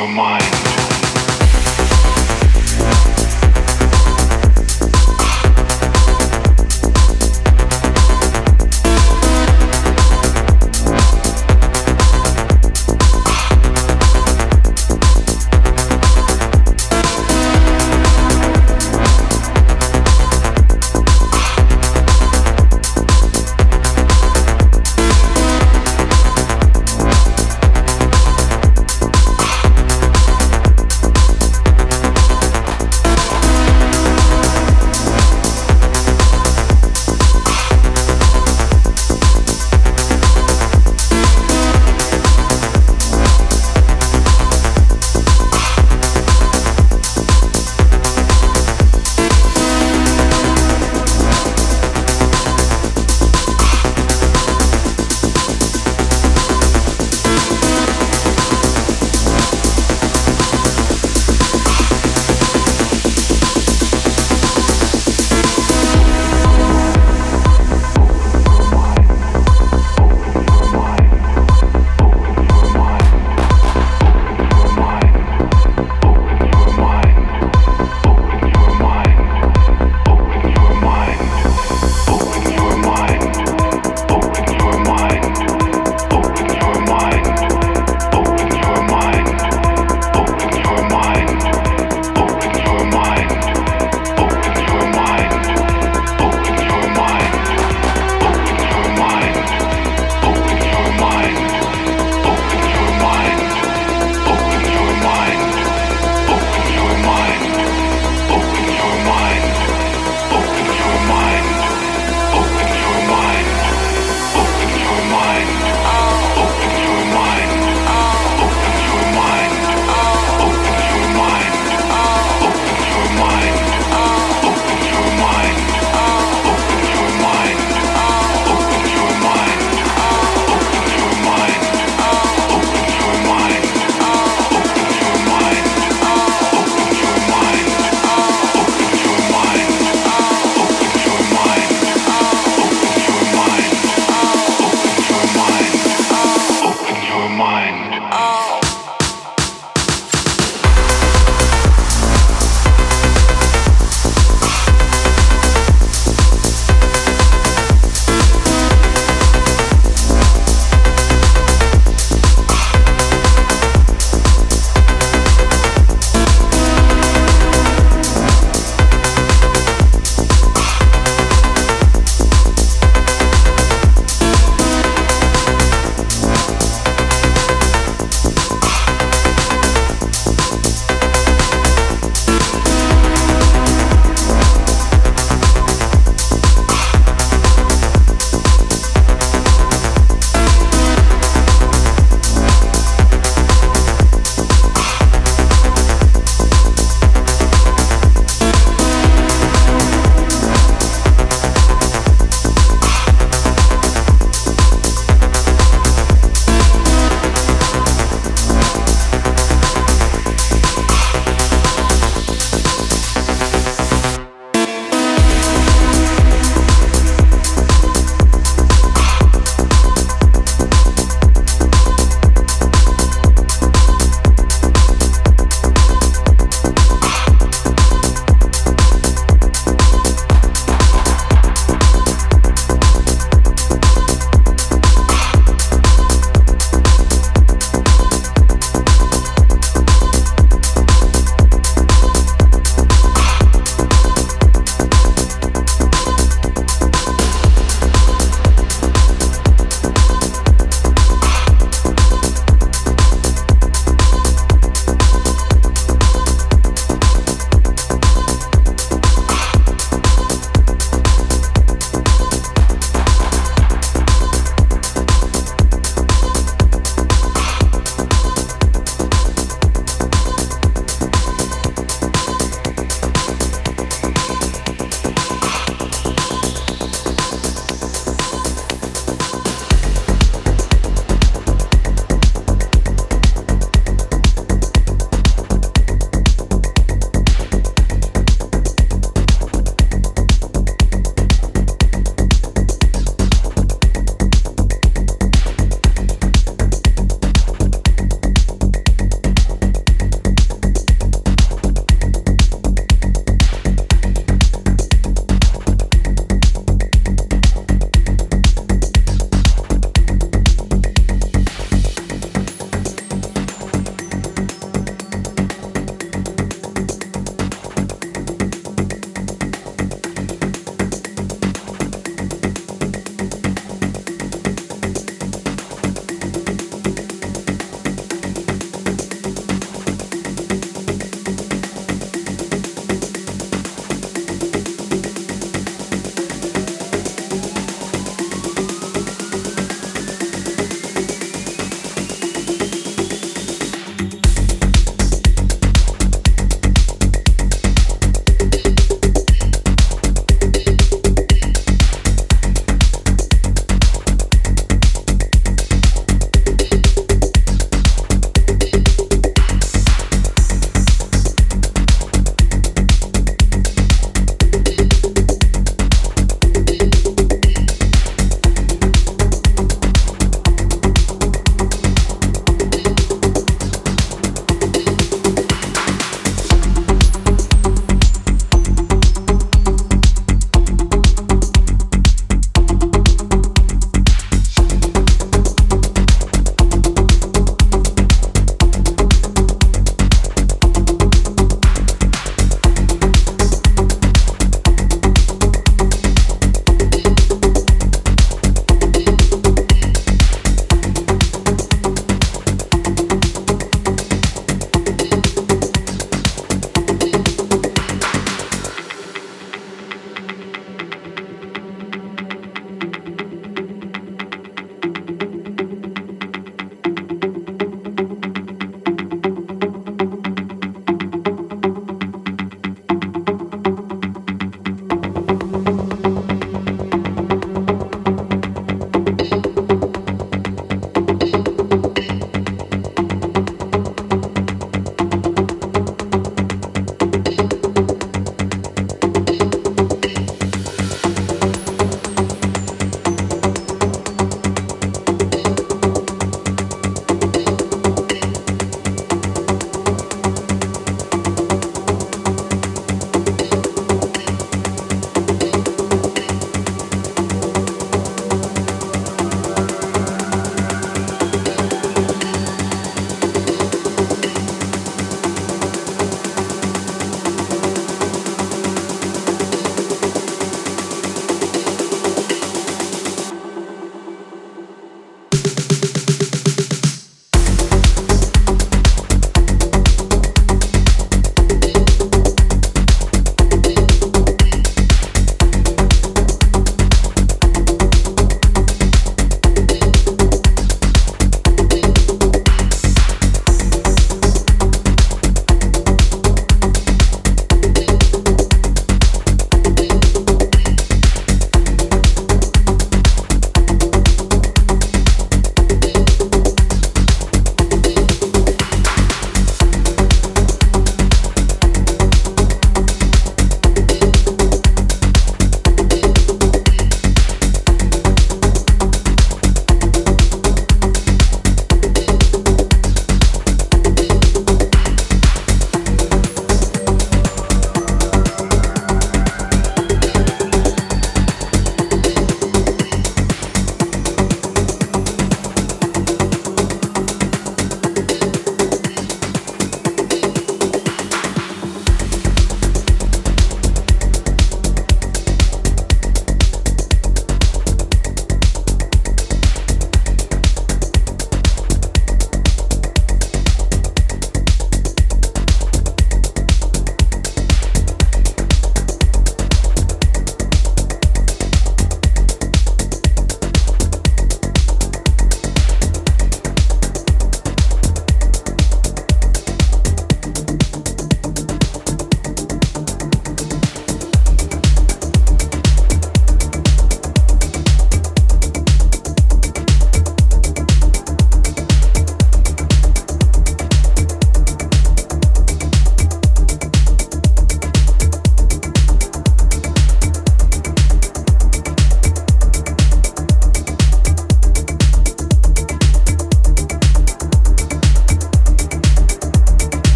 your mind.